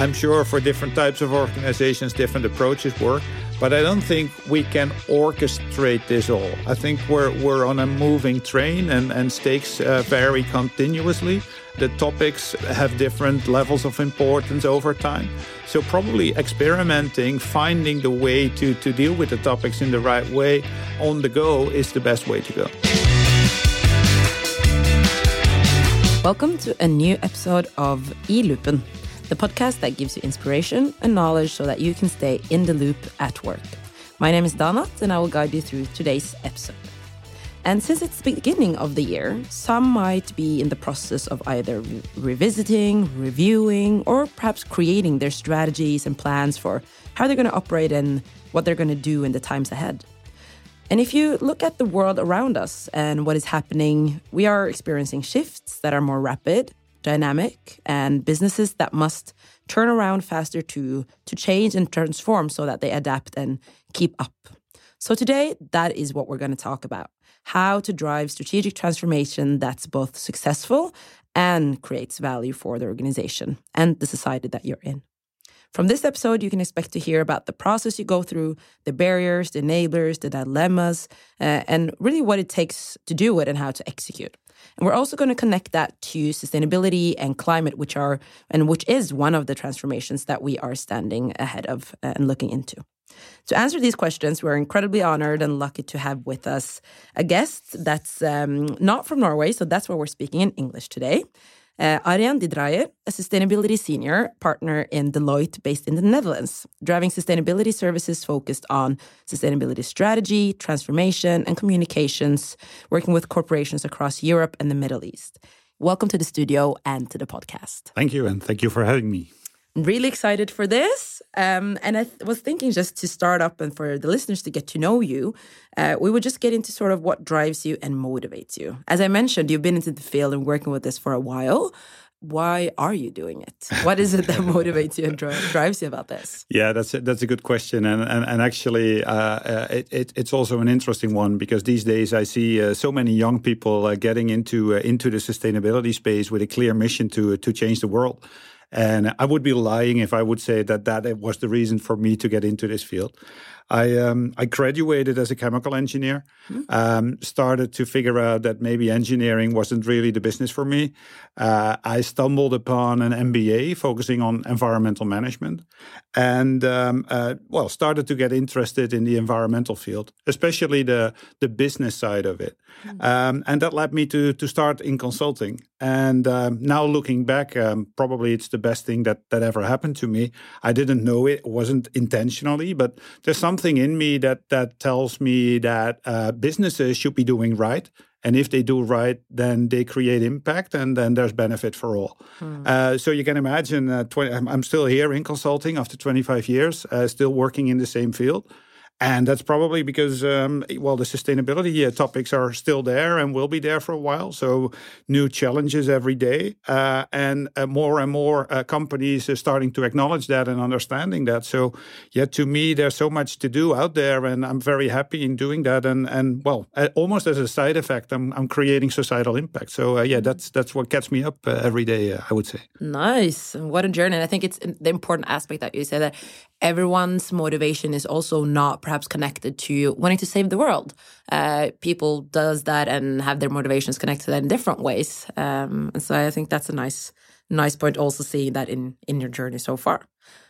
I'm sure for different types of organizations, different approaches work, but I don't think we can orchestrate this all. I think we're, we're on a moving train and, and stakes uh, vary continuously. The topics have different levels of importance over time. So, probably experimenting, finding the way to, to deal with the topics in the right way on the go is the best way to go. Welcome to a new episode of E-Loopen the podcast that gives you inspiration and knowledge so that you can stay in the loop at work. My name is Danat, and I will guide you through today's episode. And since it's the beginning of the year, some might be in the process of either re revisiting, reviewing, or perhaps creating their strategies and plans for how they're going to operate and what they're going to do in the times ahead. And if you look at the world around us and what is happening, we are experiencing shifts that are more rapid, dynamic and businesses that must turn around faster to to change and transform so that they adapt and keep up. So today that is what we're going to talk about. How to drive strategic transformation that's both successful and creates value for the organization and the society that you're in. From this episode, you can expect to hear about the process you go through, the barriers, the enablers, the dilemmas, uh, and really what it takes to do it and how to execute. And we're also going to connect that to sustainability and climate, which are and which is one of the transformations that we are standing ahead of uh, and looking into. To answer these questions, we're incredibly honored and lucky to have with us a guest that's um, not from Norway, so that's why we're speaking in English today. Uh, Arjan de a sustainability senior partner in Deloitte based in the Netherlands, driving sustainability services focused on sustainability strategy, transformation, and communications, working with corporations across Europe and the Middle East. Welcome to the studio and to the podcast. Thank you, and thank you for having me. Really excited for this. Um, and I th- was thinking just to start up and for the listeners to get to know you, uh, we would just get into sort of what drives you and motivates you. As I mentioned, you've been into the field and working with this for a while. Why are you doing it? What is it that motivates you and dri- drives you about this? Yeah, that's a, that's a good question, and and, and actually, uh, uh, it, it, it's also an interesting one because these days I see uh, so many young people uh, getting into into the sustainability space with a clear mission to to change the world. And I would be lying if I would say that that was the reason for me to get into this field. I um, I graduated as a chemical engineer. Mm-hmm. Um, started to figure out that maybe engineering wasn't really the business for me. Uh, I stumbled upon an MBA focusing on environmental management, and um, uh, well, started to get interested in the environmental field, especially the the business side of it. Mm-hmm. and that led me to to start in consulting. And um, now looking back, um, probably it's the best thing that that ever happened to me. I didn't know it, it wasn't intentionally, but there's something something in me that that tells me that uh, businesses should be doing right. And if they do right, then they create impact, and then there's benefit for all. Hmm. Uh, so you can imagine, uh, 20, I'm still here in consulting after 25 years, uh, still working in the same field. And that's probably because, um, well, the sustainability uh, topics are still there and will be there for a while. So, new challenges every day. Uh, and uh, more and more uh, companies are starting to acknowledge that and understanding that. So, yeah, to me, there's so much to do out there. And I'm very happy in doing that. And, and well, almost as a side effect, I'm, I'm creating societal impact. So, uh, yeah, mm-hmm. that's that's what gets me up uh, every day, I would say. Nice. What a journey. And I think it's the important aspect that you say that everyone's motivation is also not perhaps connected to wanting to save the world. Uh, people does that and have their motivations connected in different ways. Um, and so I think that's a nice, nice point. Also seeing that in in your journey so far.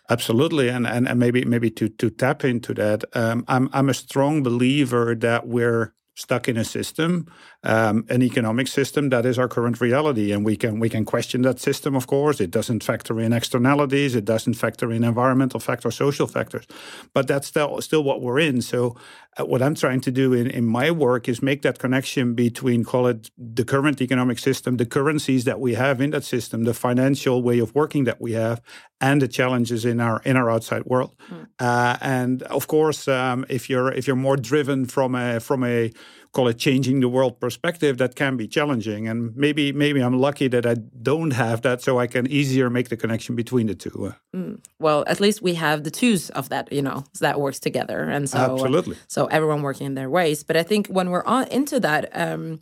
Absolutely, and and, and maybe maybe to to tap into that, um, I'm I'm a strong believer that we're stuck in a system, um, an economic system that is our current reality, and we can we can question that system. Of course, it doesn't factor in externalities, it doesn't factor in environmental factors, social factors, but that's still still what we're in. So, uh, what I'm trying to do in, in my work is make that connection between call it the current economic system, the currencies that we have in that system, the financial way of working that we have, and the challenges in our in our outside world. Mm. Uh, and of course, um, if you're if you're more driven from a from a call it changing the world perspective, that can be challenging. And maybe maybe I'm lucky that I don't have that, so I can easier make the connection between the two. Mm. Well, at least we have the twos of that, you know, so that works together, and so absolutely. so everyone working in their ways. But I think when we're on into that. Um,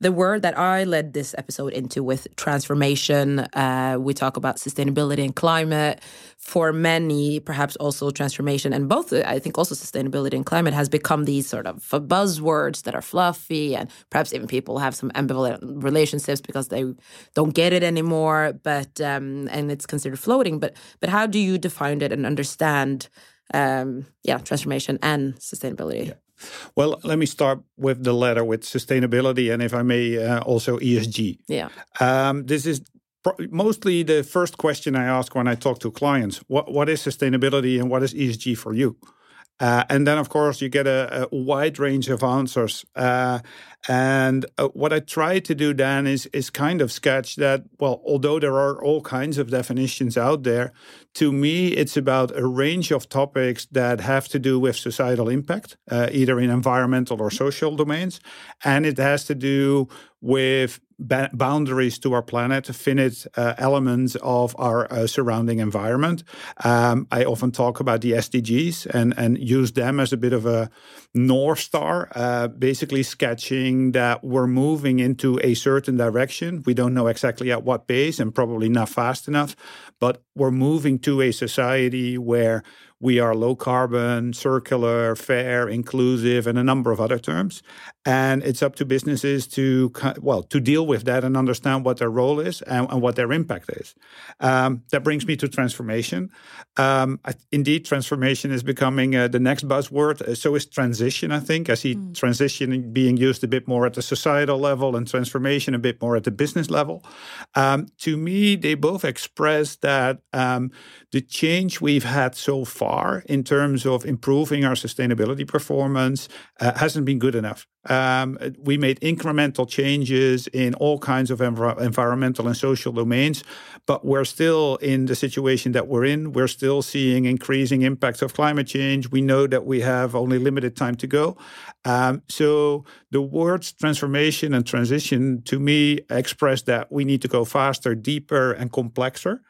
the word that I led this episode into with transformation, uh, we talk about sustainability and climate. For many, perhaps also transformation and both, I think also sustainability and climate has become these sort of buzzwords that are fluffy, and perhaps even people have some ambivalent relationships because they don't get it anymore. But um, and it's considered floating. But but how do you define it and understand? Um, yeah, transformation and sustainability. Yeah. Well, let me start with the letter with sustainability, and if I may, uh, also ESG. Yeah. Um, this is mostly the first question I ask when I talk to clients. What what is sustainability and what is ESG for you? Uh, and then, of course, you get a, a wide range of answers. Uh, and uh, what I try to do then is is kind of sketch that. Well, although there are all kinds of definitions out there, to me, it's about a range of topics that have to do with societal impact, uh, either in environmental or social domains, and it has to do with ba- boundaries to our planet, finite uh, elements of our uh, surrounding environment. Um, I often talk about the SDGs and, and use them as a bit of a North Star, uh, basically sketching that we're moving into a certain direction. We don't know exactly at what pace and probably not fast enough, but we're moving to a society where we are low carbon, circular, fair, inclusive, and a number of other terms. And it's up to businesses to well to deal with that and understand what their role is and, and what their impact is. Um, that brings me to transformation. Um, indeed, transformation is becoming uh, the next buzzword. Uh, so is transition. I think I see mm. transition being used a bit more at the societal level and transformation a bit more at the business level. Um, to me, they both express that um, the change we've had so far in terms of improving our sustainability performance uh, hasn't been good enough. Um, we made incremental changes in all kinds of env- environmental and social domains, but we're still in the situation that we're in. We're still seeing increasing impacts of climate change. We know that we have only limited time to go. Um, so the words transformation and transition to me express that we need to go faster, deeper, and complexer.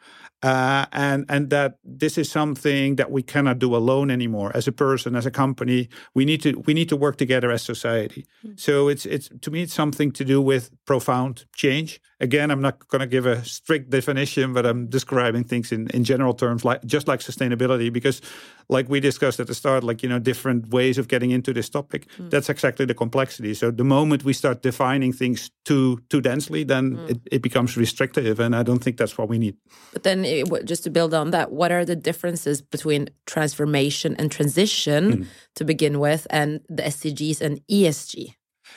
Uh, and and that this is something that we cannot do alone anymore as a person as a company we need to we need to work together as society mm-hmm. so it's it's to me it's something to do with profound change again i'm not going to give a strict definition but i'm describing things in in general terms like just like sustainability because like we discussed at the start, like, you know, different ways of getting into this topic. Mm. That's exactly the complexity. So the moment we start defining things too too densely, then mm. it, it becomes restrictive. And I don't think that's what we need. But then it, just to build on that, what are the differences between transformation and transition mm. to begin with and the SDGs and ESG?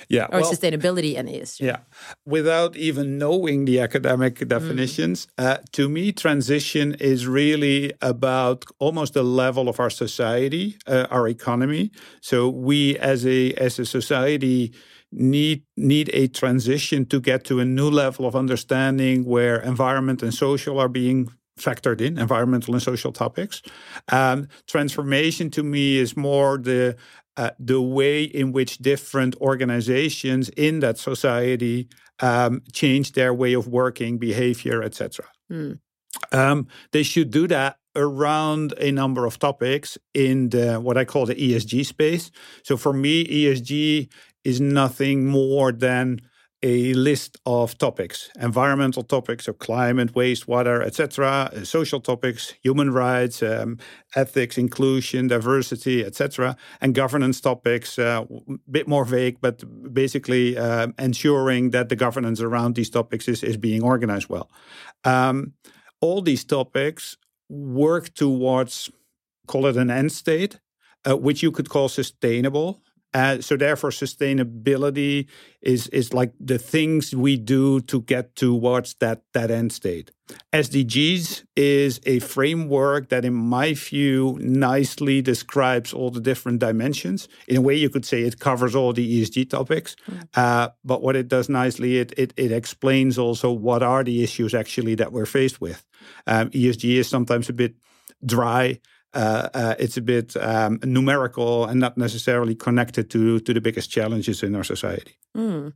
yeah or well, sustainability and ESG. Yeah, without even knowing the academic mm. definitions, mm. uh, to me, transition is really about almost the level of our society, uh, our economy. So we, as a as a society, need need a transition to get to a new level of understanding where environment and social are being factored in environmental and social topics. Um, transformation to me is more the uh, the way in which different organizations in that society um, change their way of working, behavior, etc. Mm. Um, they should do that around a number of topics in the what I call the ESG space. So for me, ESG is nothing more than a list of topics environmental topics so climate wastewater etc uh, social topics human rights um, ethics inclusion diversity etc and governance topics uh, a bit more vague but basically uh, ensuring that the governance around these topics is, is being organized well. Um, all these topics work towards call it an end state uh, which you could call sustainable uh, so therefore, sustainability is is like the things we do to get towards that that end state. SDGs is a framework that, in my view, nicely describes all the different dimensions. In a way, you could say it covers all the ESG topics. Mm. Uh, but what it does nicely, it, it it explains also what are the issues actually that we're faced with. Um, ESG is sometimes a bit dry uh, uh, it's a bit um, numerical and not necessarily connected to to the biggest challenges in our society. Mm.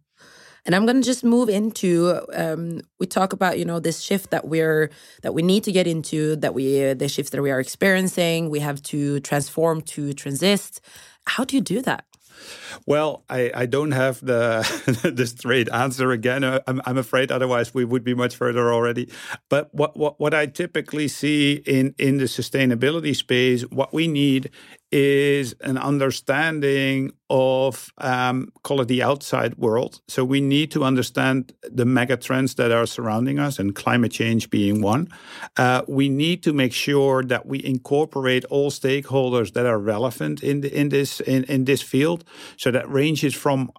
And I'm going to just move into. Um, we talk about you know this shift that we're that we need to get into that we uh, the shifts that we are experiencing. We have to transform to transist. How do you do that? Well, I, I don't have the the straight answer again. Uh, I'm, I'm afraid otherwise we would be much further already. But what, what, what I typically see in, in the sustainability space, what we need is an understanding of um, call it the outside world. So we need to understand the mega trends that are surrounding us, and climate change being one. Uh, we need to make sure that we incorporate all stakeholders that are relevant in the, in this in, in this field. So that ranges from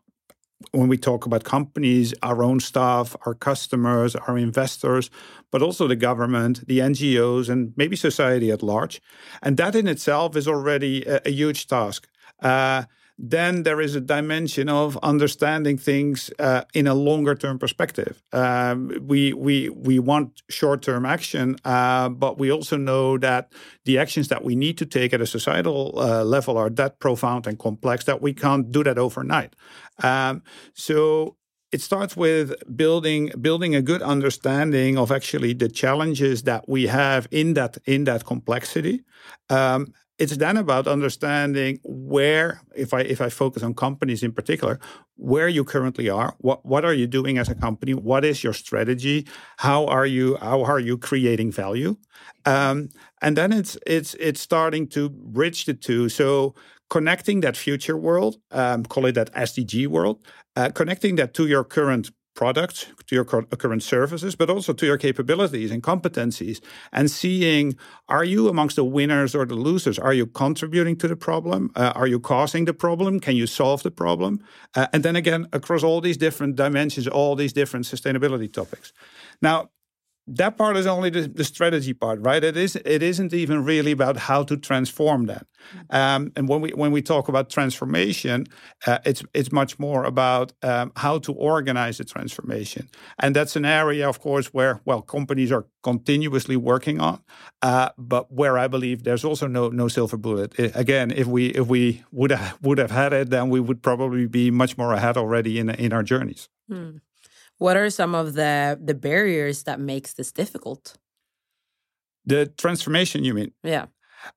when we talk about companies, our own staff, our customers, our investors, but also the government, the NGOs, and maybe society at large. And that in itself is already a, a huge task. Uh, then there is a dimension of understanding things uh, in a longer term perspective. Um, we we we want short term action, uh, but we also know that the actions that we need to take at a societal uh, level are that profound and complex that we can't do that overnight. Um, so it starts with building building a good understanding of actually the challenges that we have in that in that complexity. Um, it's then about understanding where if i if i focus on companies in particular where you currently are what what are you doing as a company what is your strategy how are you how are you creating value? Um, and then it's it's it's starting to bridge the two. So connecting that future world um, call it that sdg world uh, connecting that to your current products, to your current services, but also to your capabilities and competencies, and seeing are you amongst the winners or the losers? Are you contributing to the problem? Uh, are you causing the problem? Can you solve the problem? Uh, and then again, across all these different dimensions, all these different sustainability topics. Now, that part is only the, the, strategy part, right? It is. It isn't even really about how to transform that. Mm-hmm. Um, and when we when we talk about transformation, uh, it's it's much more about um, how to organize the transformation, and that's an area, of course, where well companies are continuously working on, uh, but where I believe there's also no no silver bullet. again, if we if we would have, would have had it, then we would probably be much more ahead already in in our journeys. Hmm. What are some of the the barriers that makes this difficult? The transformation, you mean? Yeah.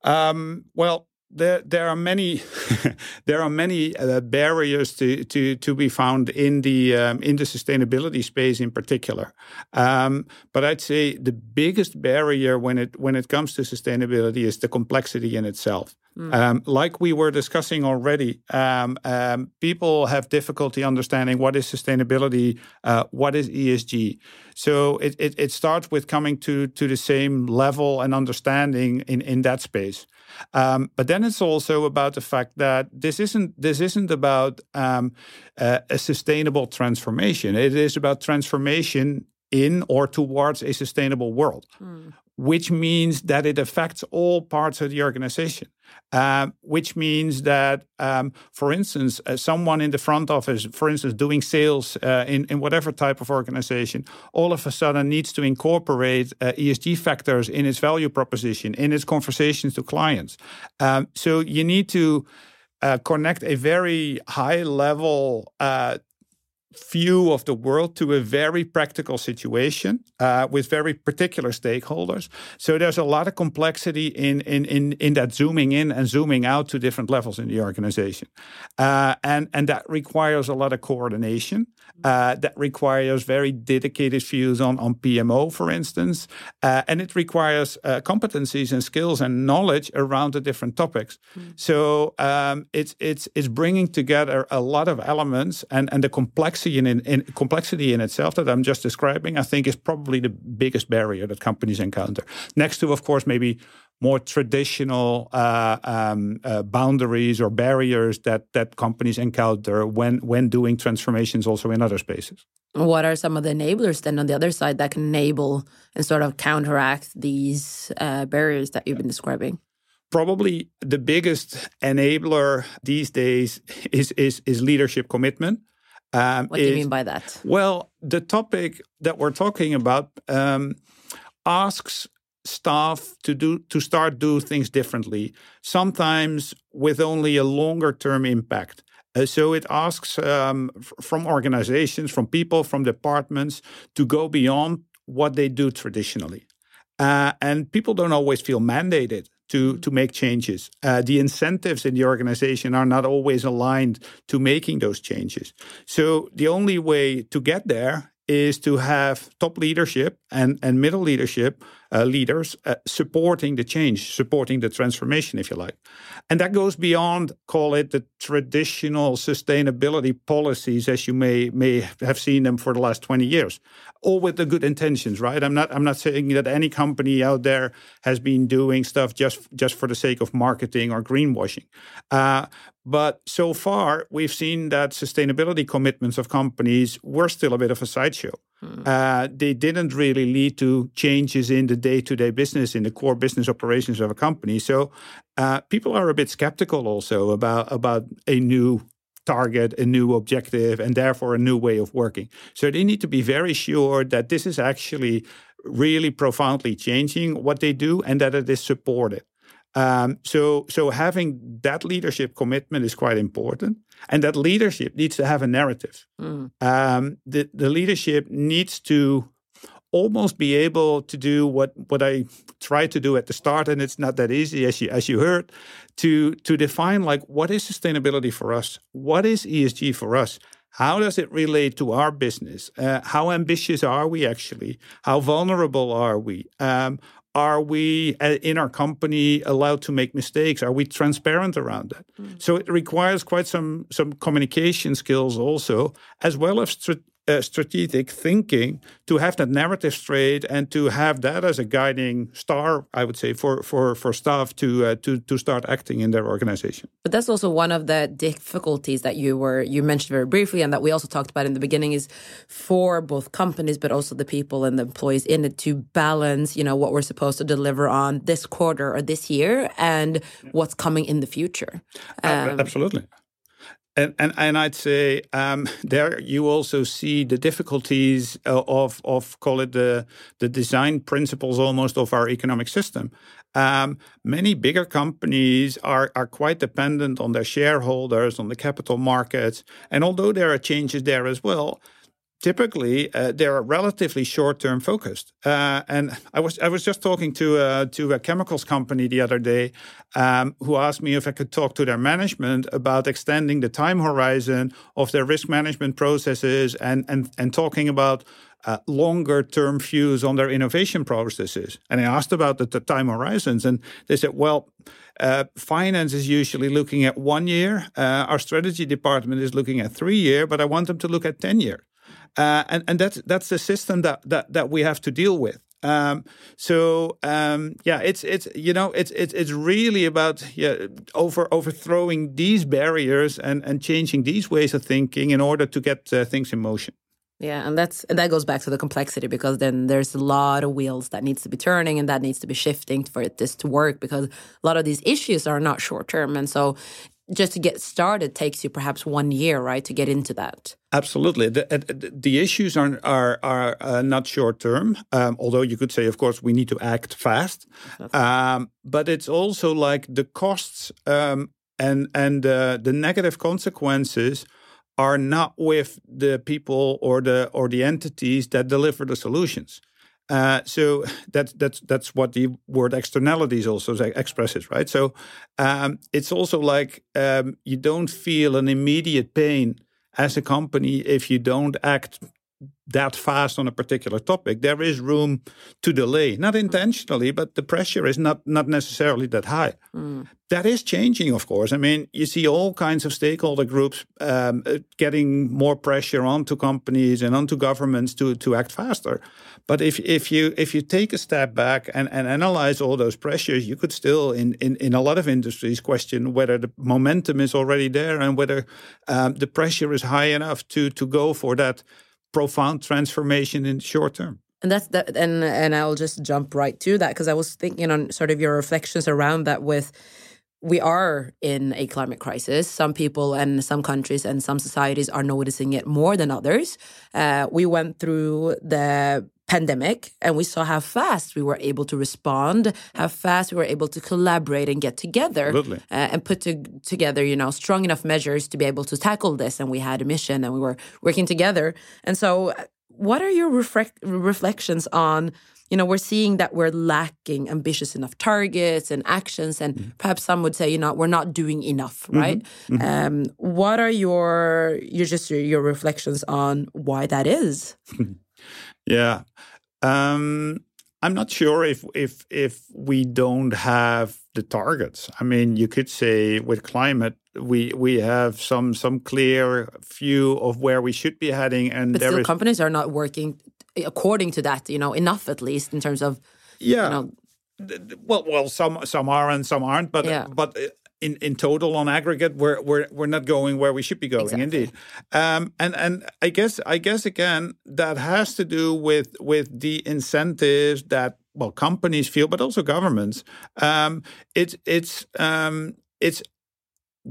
Um, well, there there are many there are many uh, barriers to, to to be found in the um, in the sustainability space in particular. Um, but I'd say the biggest barrier when it when it comes to sustainability is the complexity in itself. Mm. Um, like we were discussing already, um, um, people have difficulty understanding what is sustainability, uh, what is ESG. So it, it, it, starts with coming to, to the same level and understanding in, in that space. Um, but then it's also about the fact that this isn't this isn't about um, uh, a sustainable transformation. It is about transformation in or towards a sustainable world, mm. Which means that it affects all parts of the organization. Um, which means that, um, for instance, uh, someone in the front office, for instance, doing sales uh, in, in whatever type of organization, all of a sudden needs to incorporate uh, ESG factors in its value proposition, in its conversations to clients. Um, so you need to uh, connect a very high level uh, view of the world to a very practical situation uh, with very particular stakeholders. So there's a lot of complexity in, in, in, in that zooming in and zooming out to different levels in the organization. Uh, and, and that requires a lot of coordination. Uh, that requires very dedicated views on, on PMO, for instance. Uh, and it requires uh, competencies and skills and knowledge around the different topics. Mm. So um, it's, it's, it's bringing together a lot of elements and, and the complexity complexity in, in, complexity in itself that I'm just describing, I think is probably the biggest barrier that companies encounter. Next to, of course, maybe more traditional uh, um, uh, boundaries or barriers that that companies encounter when when doing transformations also in other spaces. What are some of the enablers then on the other side that can enable and sort of counteract these uh, barriers that you've been describing? Probably the biggest enabler these days is is, is leadership commitment. Um, what do you mean by that? Well, the topic that we're talking about um, asks staff to do to start do things differently. Sometimes with only a longer term impact. Uh, so it asks um, f- from organizations, from people, from departments to go beyond what they do traditionally. Uh, and people don't always feel mandated to, to make changes. Uh, the incentives in the organization are not always aligned to making those changes. So the only way to get there is to have top leadership and, and middle leadership uh, leaders uh, supporting the change, supporting the transformation, if you like. And that goes beyond, call it the traditional sustainability policies as you may may have seen them for the last 20 years. All with the good intentions, right? I'm not I'm not saying that any company out there has been doing stuff just just for the sake of marketing or greenwashing. Uh, but so far, we've seen that sustainability commitments of companies were still a bit of a sideshow. Hmm. Uh, they didn't really lead to changes in the day to day business, in the core business operations of a company. So uh, people are a bit skeptical also about, about a new target, a new objective, and therefore a new way of working. So they need to be very sure that this is actually really profoundly changing what they do and that it is supported. Um, so, so having that leadership commitment is quite important, and that leadership needs to have a narrative. Mm. Um, the the leadership needs to almost be able to do what what I tried to do at the start, and it's not that easy as you as you heard, to to define like what is sustainability for us, what is ESG for us. How does it relate to our business? Uh, how ambitious are we actually? How vulnerable are we? Um, are we uh, in our company allowed to make mistakes are we transparent around that mm. so it requires quite some some communication skills also as well as uh, strategic thinking to have that narrative straight and to have that as a guiding star, I would say, for for for staff to uh, to to start acting in their organization. But that's also one of the difficulties that you were you mentioned very briefly, and that we also talked about in the beginning is for both companies, but also the people and the employees in it to balance, you know, what we're supposed to deliver on this quarter or this year and what's coming in the future. Um, Absolutely. And, and, and I'd say um, there you also see the difficulties uh, of of call it the the design principles almost of our economic system. Um, many bigger companies are are quite dependent on their shareholders, on the capital markets, and although there are changes there as well, typically uh, they're relatively short-term focused. Uh, and I was I was just talking to uh, to a chemicals company the other day um, who asked me if I could talk to their management about extending the time horizon of their risk management processes and and and talking about. Uh, longer term views on their innovation processes. And I asked about the, the time horizons, and they said, well, uh, finance is usually looking at one year. Uh, our strategy department is looking at three year, but I want them to look at 10 year. Uh, and and that's that's the system that that that we have to deal with. Um, so um, yeah, it's it's you know it's it's it's really about yeah over overthrowing these barriers and and changing these ways of thinking in order to get uh, things in motion. Yeah, and that's and that goes back to the complexity because then there's a lot of wheels that needs to be turning and that needs to be shifting for this to work because a lot of these issues are not short term and so just to get started takes you perhaps one year, right, to get into that. Absolutely, the, the issues are are are uh, not short term. Um, although you could say, of course, we need to act fast. Um, but it's also like the costs um, and and uh, the negative consequences are not with the people or the or the entities that deliver the solutions. Uh, so that's that's that's what the word externalities also expresses, right? So um, it's also like um, you don't feel an immediate pain as a company if you don't act that fast on a particular topic. There is room to delay, not intentionally, but the pressure is not not necessarily that high. Mm. That is changing, of course. I mean, you see all kinds of stakeholder groups um, uh, getting more pressure onto companies and onto governments to to act faster. But if if you if you take a step back and, and analyze all those pressures, you could still in, in, in a lot of industries question whether the momentum is already there and whether um, the pressure is high enough to to go for that profound transformation in the short term. And that's that, and and I'll just jump right to that because I was thinking on sort of your reflections around that with we are in a climate crisis. Some people and some countries and some societies are noticing it more than others. Uh, we went through the pandemic and we saw how fast we were able to respond how fast we were able to collaborate and get together uh, and put to, together you know strong enough measures to be able to tackle this and we had a mission and we were working together and so what are your reflect, reflections on you know, we're seeing that we're lacking ambitious enough targets and actions, and mm-hmm. perhaps some would say, you know, we're not doing enough, mm-hmm. right? Mm-hmm. Um, what are your your just your, your reflections on why that is? yeah, um, I'm not sure if if if we don't have the targets. I mean, you could say with climate, we we have some some clear view of where we should be heading, and but still, companies are not working according to that, you know, enough at least in terms of yeah. You know, well, well, some some are and some aren't, but yeah. but in, in total on aggregate we're we're we're not going where we should be going exactly. indeed um, and and I guess I guess again that has to do with with the incentives that well companies feel but also governments um, it's it's um, it's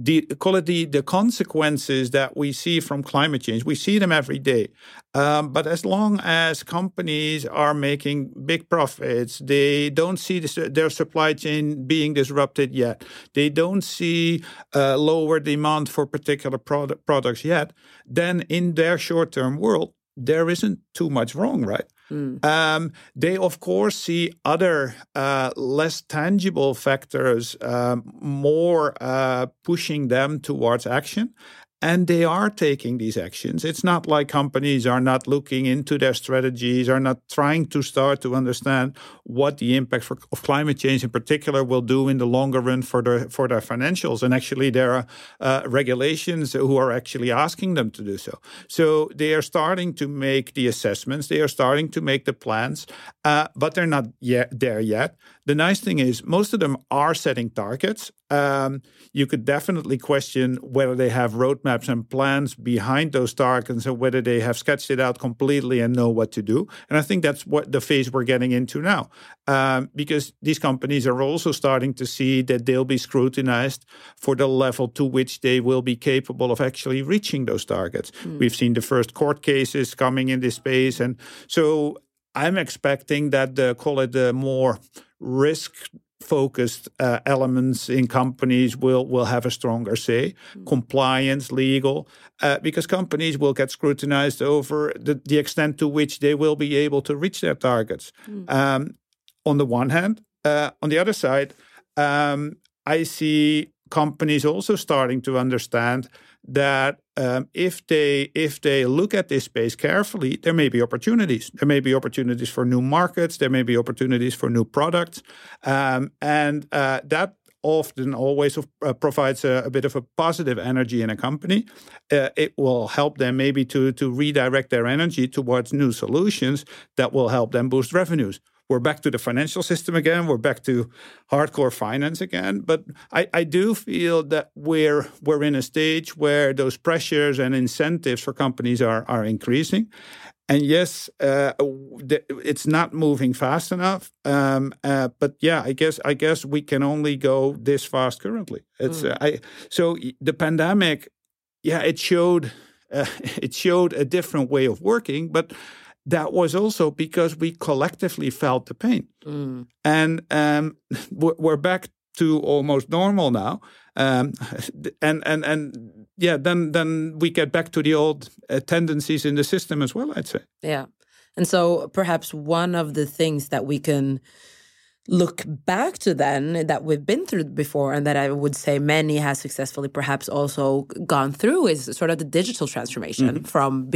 the call it the, the consequences that we see from climate change. We see them every day. Um, but as long as companies are making big profits, they don't see their supply chain being disrupted yet. They don't see uh, lower demand for particular product, products yet. Then in their short term world, there isn't too much wrong, right? Mm. Um, they, of course, see other uh, less tangible factors um, more uh, pushing them towards action. And they are taking these actions. It's not like companies are not looking into their strategies, are not trying to start to understand what the impact for, of climate change in particular will do in the longer run for their for their financials. And actually, there are uh, regulations who are actually asking them to do so. So they are starting to make the assessments. They are starting to make the plans, uh, but they're not yet there yet. The nice thing is, most of them are setting targets. Um, you could definitely question whether they have roadmaps and plans behind those targets and whether they have sketched it out completely and know what to do. And I think that's what the phase we're getting into now, um, because these companies are also starting to see that they'll be scrutinized for the level to which they will be capable of actually reaching those targets. Mm. We've seen the first court cases coming in this space. And so I'm expecting that the, call it the more risk focused uh, elements in companies will will have a stronger say mm. compliance legal uh, because companies will get scrutinized over the, the extent to which they will be able to reach their targets mm. um, on the one hand uh, on the other side um, i see companies also starting to understand that um, if they if they look at this space carefully, there may be opportunities. There may be opportunities for new markets. There may be opportunities for new products, um, and uh, that often always uh, provides a, a, bit of a positive energy in a company. Uh, it will help them maybe to to redirect their energy towards new solutions that will help them boost revenues we're back to the financial system again. We're back to hardcore finance again. But I, I do feel that we're we're in a stage where those pressures and incentives for companies are are increasing. And yes, uh, it's not moving fast enough. Um, uh, but yeah, I guess I guess we can only go this fast currently. It's mm. uh, I so the pandemic, yeah, it showed uh, it showed a different way of working, but that was also because we collectively felt the pain. Mm. And um, we're back to almost normal now. Um, and and and yeah, then then we get back to the old uh, tendencies in the system as well. I'd say. Yeah, and so perhaps one of the things that we can look back to then that we've been through before and that I would say many has successfully perhaps also gone through is sort of the digital transformation mm-hmm. from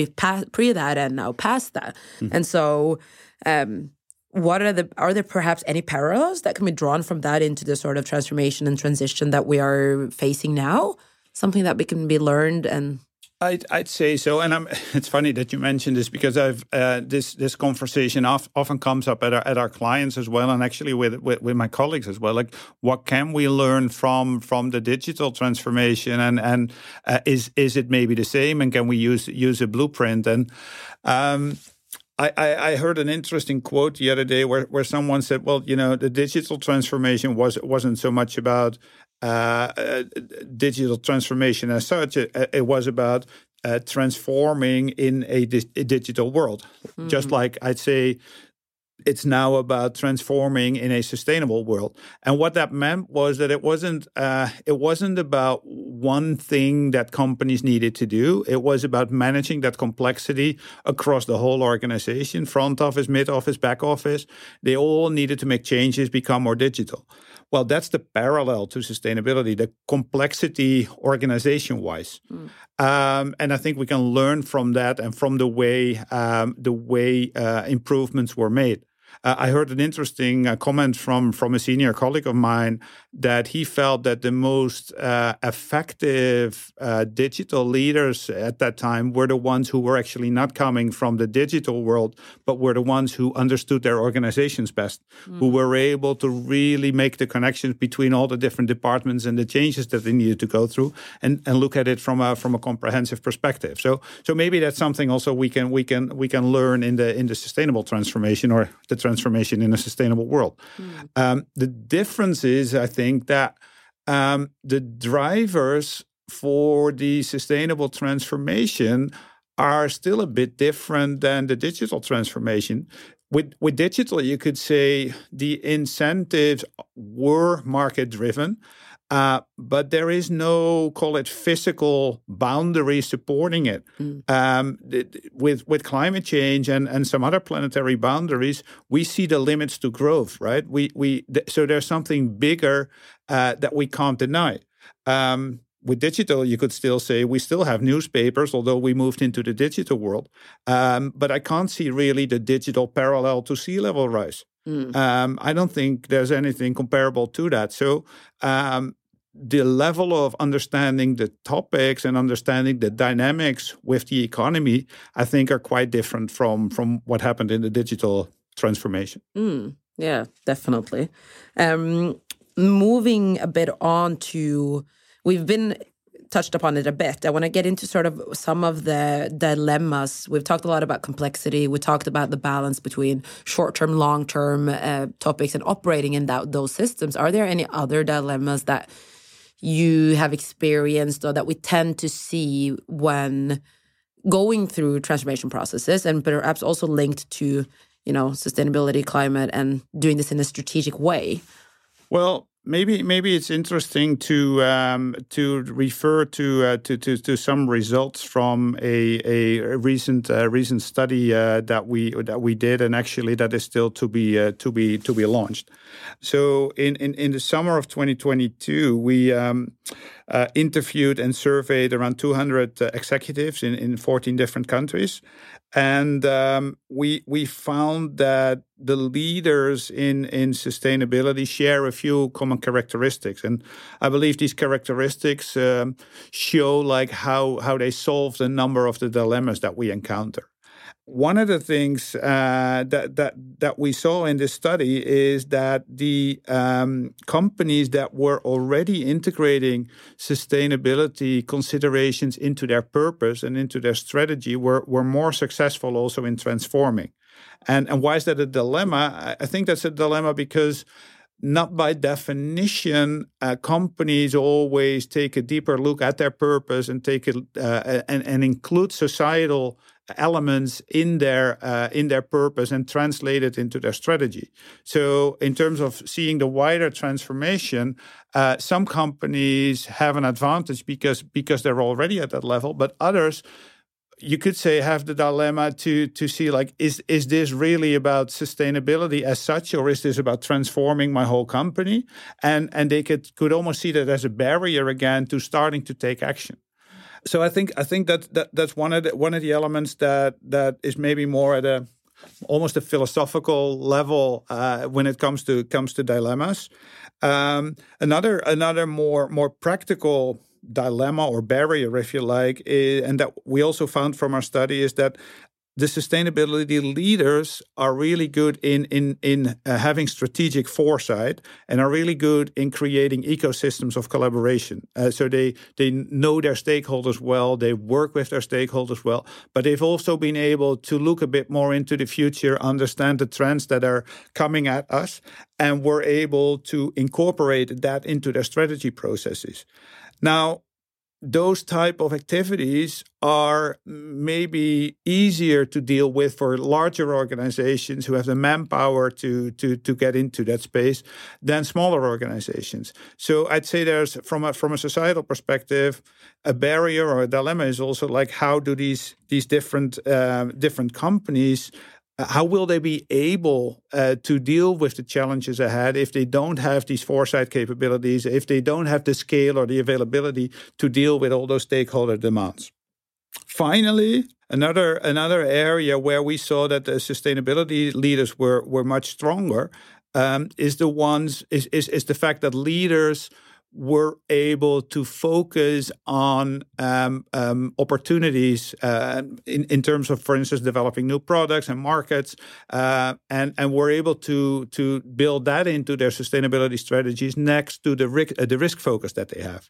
pre that and now past that. Mm-hmm. And so um, what are the are there perhaps any parallels that can be drawn from that into the sort of transformation and transition that we are facing now? Something that we can be learned and I'd, I'd say so, and I'm, it's funny that you mentioned this because I've uh, this this conversation often comes up at our, at our clients as well, and actually with, with, with my colleagues as well. Like, what can we learn from from the digital transformation, and and uh, is is it maybe the same, and can we use use a blueprint? And um, I, I, heard an interesting quote the other day where, where someone said, "Well, you know, the digital transformation was wasn't so much about digital transformation as such. It, it was about uh, transforming in a, di- a, digital world. Mm-hmm. Just like I'd say it's now about transforming in a sustainable world. And what that meant was that it wasn't uh, it wasn't about one thing that companies needed to do. It was about managing that complexity across the whole organization, front office, mid office, back office. They all needed to make changes, become more digital. Well, that's the parallel to sustainability, the complexity organization wise. Mm. Um, and I think we can learn from that and from the way um, the way uh, improvements were made. Uh, I heard an interesting uh, comment from from a senior colleague of mine that he felt that the most uh, effective uh, digital leaders at that time were the ones who were actually not coming from the digital world, but were the ones who understood their organizations best, mm. who were able to really make the connections between all the different departments and the changes that they needed to go through, and, and look at it from a from a comprehensive perspective. So so maybe that's something also we can we can we can learn in the in the sustainable transformation or the transformation in a sustainable world. Mm. Um, the difference is, I think think that um, the drivers for the sustainable transformation are still a bit different than the digital transformation. With, with digital, you could say the incentives were market driven. Uh, but there is no call it physical boundary supporting it. Mm. Um, with with climate change and, and some other planetary boundaries, we see the limits to growth. Right? We we th- so there's something bigger uh, that we can't deny. Um, with digital, you could still say we still have newspapers, although we moved into the digital world. Um, but I can't see really the digital parallel to sea level rise. Mm. Um, I don't think there's anything comparable to that. So um, the level of understanding the topics and understanding the dynamics with the economy, I think, are quite different from from what happened in the digital transformation. Mm. Yeah, definitely. Um, moving a bit on to, we've been touched upon it a bit. I want to get into sort of some of the dilemmas. We've talked a lot about complexity. We talked about the balance between short term, long term uh, topics and operating in that, those systems. Are there any other dilemmas that you have experienced or that we tend to see when going through transformation processes and perhaps also linked to you know sustainability climate and doing this in a strategic way? Well Maybe maybe it's interesting to um, to refer to, uh, to, to to some results from a a recent uh, recent study uh, that we that we did, and actually that is still to be uh, to be to be launched. So in in, in the summer of 2022, we. Um, uh, interviewed and surveyed around 200 uh, executives in, in 14 different countries. And um, we we found that the leaders in in sustainability share a few common characteristics, and I believe these characteristics um, show like how how they solve a number of the dilemmas that we encounter. One of the things uh, that that that we saw in this study is that the um, companies that were already integrating sustainability considerations into their purpose and into their strategy were were more successful also in transforming. And and why is that a dilemma? I think that's a dilemma because not by definition, uh, companies always take a deeper look at their purpose and take it uh, and, and include societal elements in their uh, in their purpose and translate it into their strategy. So, in terms of seeing the wider transformation, uh, some companies have an advantage because because they're already at that level, but others you could say have the dilemma to to see like is is this really about sustainability as such or is this about transforming my whole company and and they could could almost see that as a barrier again to starting to take action so I think I think that, that that's one of the one of the elements that that is maybe more at a almost a philosophical level uh, when it comes to comes to dilemmas. Um, another another more more practical dilemma or barrier, if you like, is, and that we also found from our study is that the sustainability leaders are really good in in in uh, having strategic foresight and are really good in creating ecosystems of collaboration. Uh, so they they know their stakeholders well, they work with their stakeholders well, but they've also been able to look a bit more into the future, understand the trends that are coming at us, and were able to incorporate that into their strategy processes. Now, those type of activities are maybe easier to deal with for larger organizations who have the manpower to to to get into that space than smaller organizations. So I'd say there's from a from a societal perspective, a barrier or a dilemma is also like how do these these different uh, different companies how will they be able uh, to deal with the challenges ahead if they don't have these foresight capabilities, if they don't have the scale or the availability to deal with all those stakeholder demands? Finally, another another area where we saw that the sustainability leaders were were much stronger um, is the ones is, is is the fact that leaders were able to focus on um, um, opportunities uh, in, in terms of, for instance, developing new products and markets, uh, and and were able to to build that into their sustainability strategies next to the risk, uh, the risk focus that they have.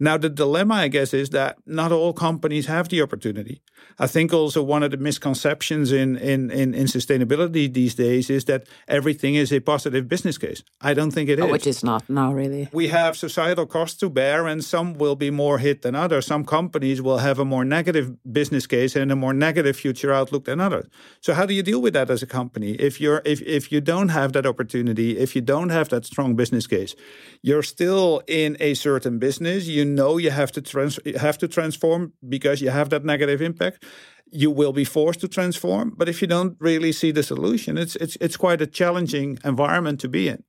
Now, the dilemma, I guess, is that not all companies have the opportunity. I think also one of the misconceptions in, in, in, in sustainability these days is that everything is a positive business case. I don't think it oh, is. Which is not, no, really. We have societal costs to bear, and some will be more hit than others. Some companies will have a more negative business case and a more negative future outlook than others. So, how do you deal with that as a company? If you're if, if you don't have that opportunity, if you don't have that strong business case, you're still in a certain business. You know you have to trans- have to transform because you have that negative impact. You will be forced to transform, but if you don't really see the solution, it's it's it's quite a challenging environment to be in.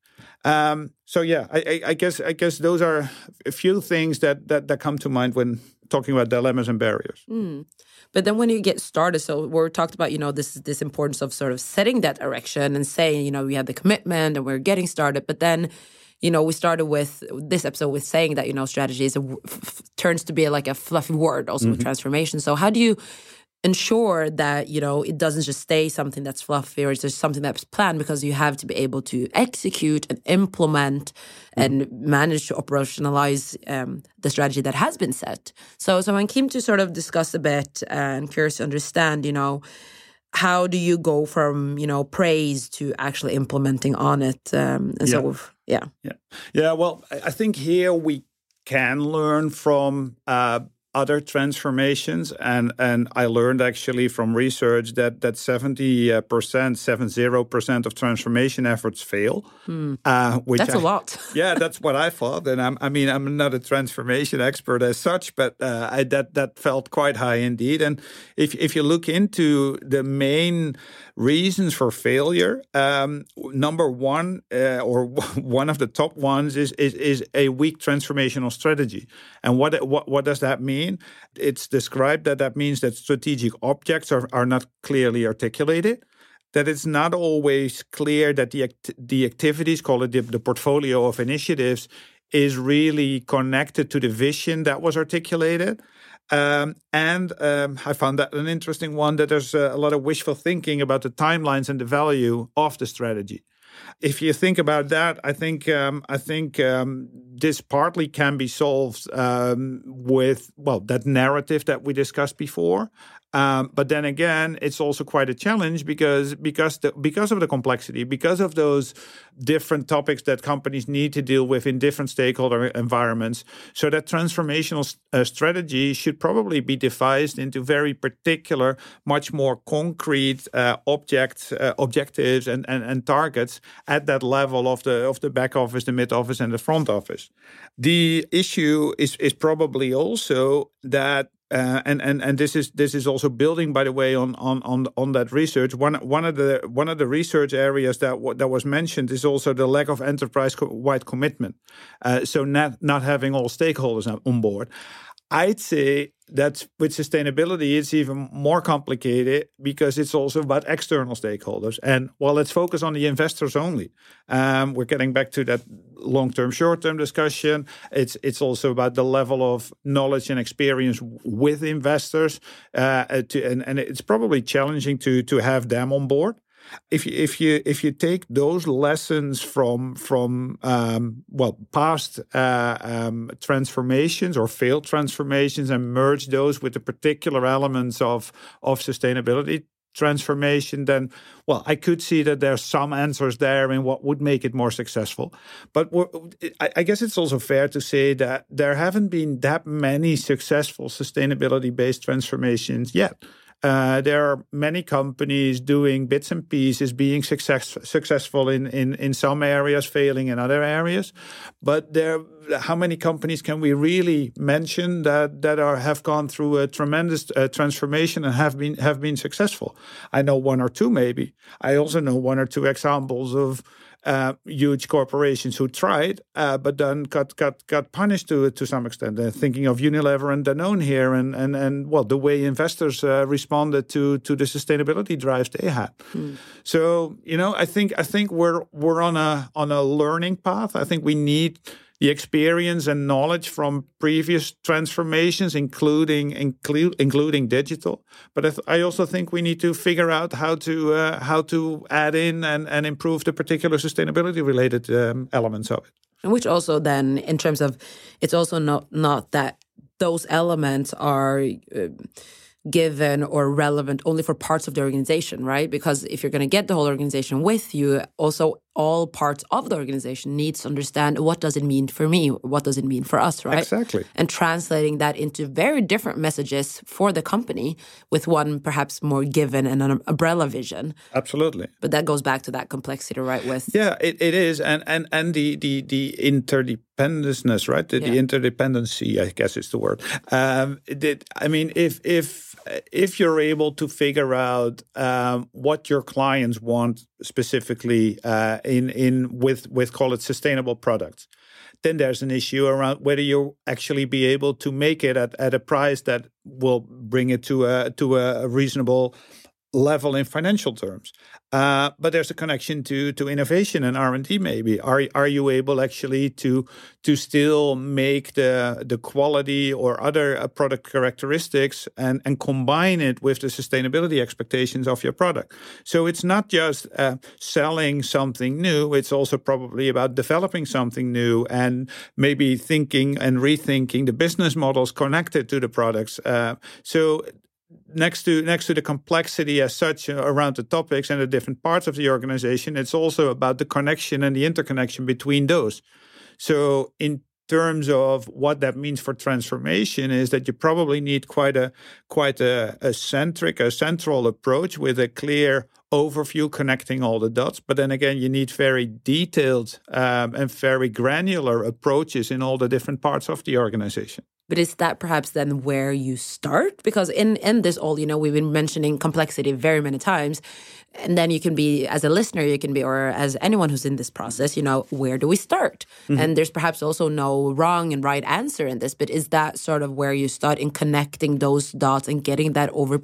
Um, so yeah, I, I, guess I guess those are a few things that that, that come to mind when talking about dilemmas and barriers. Mm. But then when you get started, so we talked about you know this this importance of sort of setting that direction and saying you know we have the commitment and we're getting started, but then you know, we started with this episode with saying that, you know, strategy is a, f- turns to be like a fluffy word also mm-hmm. with transformation. So how do you ensure that, you know, it doesn't just stay something that's fluffy or it's just something that's planned because you have to be able to execute and implement mm-hmm. and manage to operationalize um, the strategy that has been set. So, so I'm keen to sort of discuss a bit and curious to understand, you know, how do you go from you know praise to actually implementing on it um, and yeah. so yeah yeah yeah well i think here we can learn from uh, other transformations and and I learned actually from research that that 70 uh, percent 70 percent of transformation efforts fail hmm. uh, which that's I, a lot yeah that's what I thought and I'm, I mean I'm not a transformation expert as such but uh, I, that that felt quite high indeed and if if you look into the main reasons for failure um, number one uh, or one of the top ones is, is is a weak transformational strategy and what what what does that mean mean. It's described that that means that strategic objects are, are not clearly articulated, that it's not always clear that the, act- the activities, call it the, the portfolio of initiatives, is really connected to the vision that was articulated. Um, and um, I found that an interesting one that there's a lot of wishful thinking about the timelines and the value of the strategy if you think about that, I think um, I think um, this partly can be solved um, with well that narrative that we discussed before. Um, but then again, it's also quite a challenge because because the, because of the complexity, because of those different topics that companies need to deal with in different stakeholder environments. So that transformational uh, strategy should probably be devised into very particular, much more concrete uh, uh, objectives, and, and and targets at that level of the of the back office, the mid office, and the front office. The issue is is probably also that uh, and and and this is this is also building, by the way, on on on on that research. One one of the one of the research areas that that was mentioned is also the lack of enterprise-wide commitment. Uh, so not not having all stakeholders on board. I'd say that with sustainability, it's even more complicated because it's also about external stakeholders. And well, let's focus on the investors only. Um, we're getting back to that long-term, short-term discussion. It's it's also about the level of knowledge and experience with investors, uh, to, and and it's probably challenging to to have them on board if you if you if you take those lessons from from um, well past uh, um, transformations or failed transformations and merge those with the particular elements of of sustainability transformation, then well, I could see that there's some answers there in what would make it more successful. But I guess it's also fair to say that there haven't been that many successful sustainability based transformations yet. Uh, there are many companies doing bits and pieces, being success, successful in, in, in some areas, failing in other areas. But there, how many companies can we really mention that that are have gone through a tremendous uh, transformation and have been have been successful? I know one or two, maybe. I also know one or two examples of uh, huge corporations who tried, uh, but then got got got punished to to some extent. Uh, thinking of Unilever and Danone here, and and and well, the way investors uh, responded to to the sustainability drives they had. Mm. So you know, I think I think we're we're on a on a learning path. I think we need the experience and knowledge from previous transformations, including include, including digital. But I, th- I, also think we need to figure out how to uh, how to add in and, and improve the particular sustainability related um, elements of it. And which also then, in terms of, it's also not not that those elements are. Uh, given or relevant only for parts of the organization, right? Because if you're going to get the whole organization with you, also all parts of the organization needs to understand what does it mean for me what does it mean for us right? Exactly. And translating that into very different messages for the company with one perhaps more given and an umbrella vision. Absolutely. But that goes back to that complexity right with yeah it, it is. And and and the the the interdependence right? The, yeah. the interdependency i guess is the word. Um it, i mean if if if you're able to figure out um, what your clients want specifically uh, in in with with call it sustainable products, then there's an issue around whether you'll actually be able to make it at, at a price that will bring it to a to a reasonable level in financial terms. Uh, but there's a connection to to innovation and R and D. Maybe are are you able actually to to still make the the quality or other uh, product characteristics and and combine it with the sustainability expectations of your product? So it's not just uh, selling something new. It's also probably about developing something new and maybe thinking and rethinking the business models connected to the products. Uh, so next to next to the complexity as such around the topics and the different parts of the organization, it's also about the connection and the interconnection between those. So in terms of what that means for transformation is that you probably need quite a quite a, a centric, a central approach with a clear overview connecting all the dots. But then again, you need very detailed um, and very granular approaches in all the different parts of the organization. But is that perhaps then where you start? Because in in this all, you know, we've been mentioning complexity very many times, and then you can be as a listener, you can be, or as anyone who's in this process, you know, where do we start? Mm-hmm. And there's perhaps also no wrong and right answer in this, but is that sort of where you start in connecting those dots and getting that over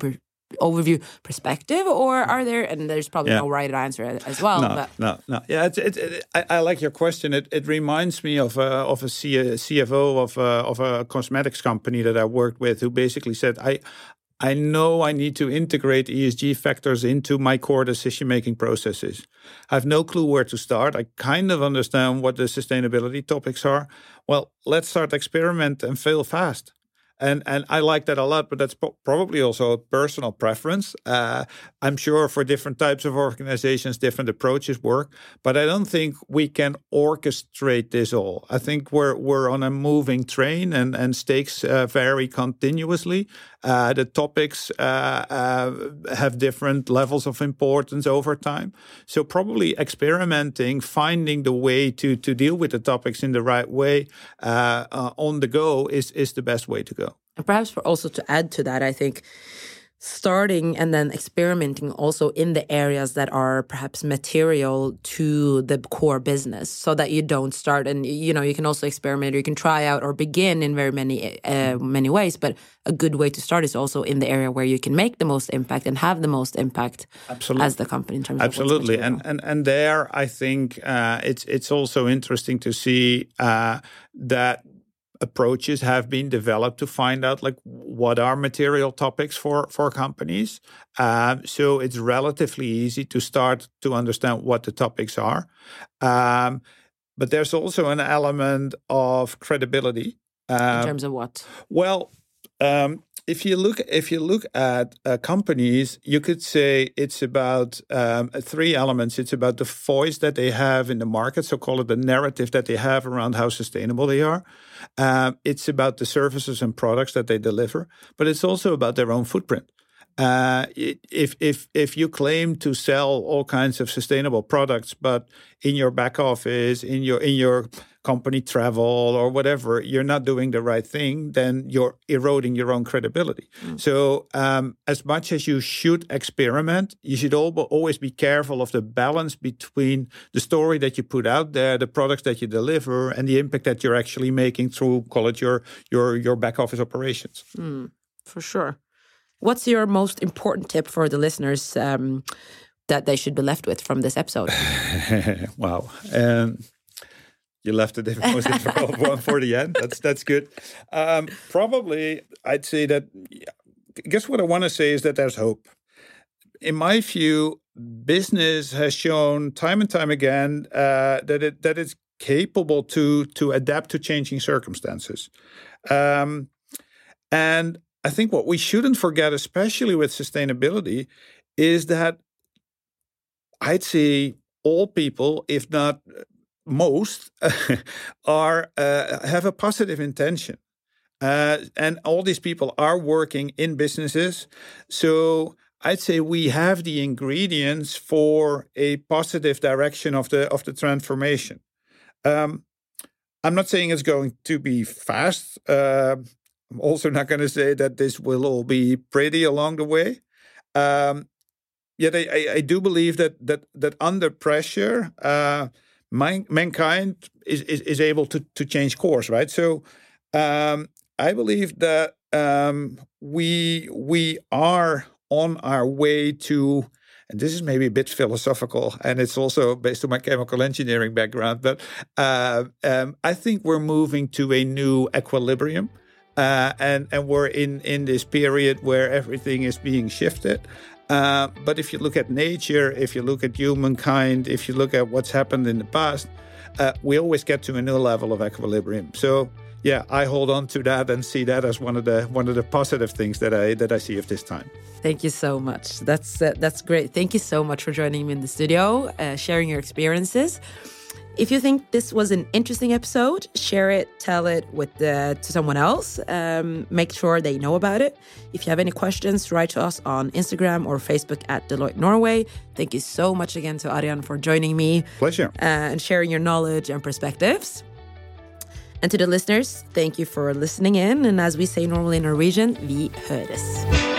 overview perspective, or mm. are there? And there's probably yeah. no right answer as well. No, but. no, no. Yeah, it's, it, it, I, I, like your question. It, it reminds me of a, of a CFO uh, of a, of a cosmetics company that I worked with, who basically said, "I." I know I need to integrate ESG factors into my core decision making processes. I have no clue where to start. I kind of understand what the sustainability topics are. Well, let's start experiment and fail fast and and I like that a lot. But that's probably also a personal preference. Uh, I'm sure for different types of organizations, different approaches work. But I don't think we can orchestrate this all. I think we're we're on a moving train, and and stakes uh, vary continuously. Uh, the topics uh, uh, have different levels of importance over time. So probably experimenting, finding the way to to deal with the topics in the right way uh, on the go is is the best way to go. And perhaps for also to add to that, I think starting and then experimenting also in the areas that are perhaps material to the core business so that you don't start and you know you can also experiment or you can try out or begin in very many uh, many ways but a good way to start is also in the area where you can make the most impact and have the most impact absolutely. as the company in terms absolutely and and and there i think uh, it's it's also interesting to see uh, that approaches have been developed to find out like what are material topics for for companies um, so it's relatively easy to start to understand what the topics are um, but there's also an element of credibility um, in terms of what well Um, if you look if you look at uh, companies, you could say it's about um, three elements. It's about the voice that they have in the market, so call it the narrative that they have around how sustainable they are. Um, it's about the services and products that they deliver, but it's also about their own footprint. Uh, if if if you claim to sell all kinds of sustainable products, but in your back office, in your in your company travel or whatever, you're not doing the right thing, then you're eroding your own credibility. Mm. So, um, as much as you should experiment, you should always be careful of the balance between the story that you put out there, the products that you deliver, and the impact that you're actually making through, call it your your your back office operations. Mm, for sure. What's your most important tip for the listeners um, that they should be left with from this episode? wow. Um, you left the most difficult one for the end. That's that's good. Um, probably, I'd say that. I guess what I want to say is that there's hope. In my view, business has shown time and time again uh, that it that it's capable to to adapt to changing circumstances. Um, and I think what we shouldn't forget, especially with sustainability, is that I'd say all people, if not most, are uh, have a positive intention. Uh, and all these people are working in businesses. So I'd say we have the ingredients for a positive direction of the of the transformation. Um, I'm not saying it's going to be fast. Uh, I'm also not going to say that this will all be pretty along the way. Um, yet I, I, I, do believe that that that under pressure, uh, man, mankind is, is, is able to to change course, right? So um, I believe that um, we we are on our way to and this is maybe a bit philosophical, and it's also based on my chemical engineering background, but uh, um, I think we're moving to a new equilibrium. Uh, and and we're in in this period where everything is being shifted. Uh, but if you look at nature, if you look at humankind, if you look at what's happened in the past, uh, we always get to a new level of equilibrium. So yeah, I hold on to that and see that as one of the one of the positive things that I that I see of this time. Thank you so much. That's uh, that's great. Thank you so much for joining me in the studio, uh, sharing your experiences. If you think this was an interesting episode, share it, tell it with the, to someone else. Um, make sure they know about it. If you have any questions, write to us on Instagram or Facebook at Deloitte Norway. Thank you so much again to Arjan for joining me. Pleasure. Uh, and sharing your knowledge and perspectives. And to the listeners, thank you for listening in. And as we say normally in Norwegian, vi høres.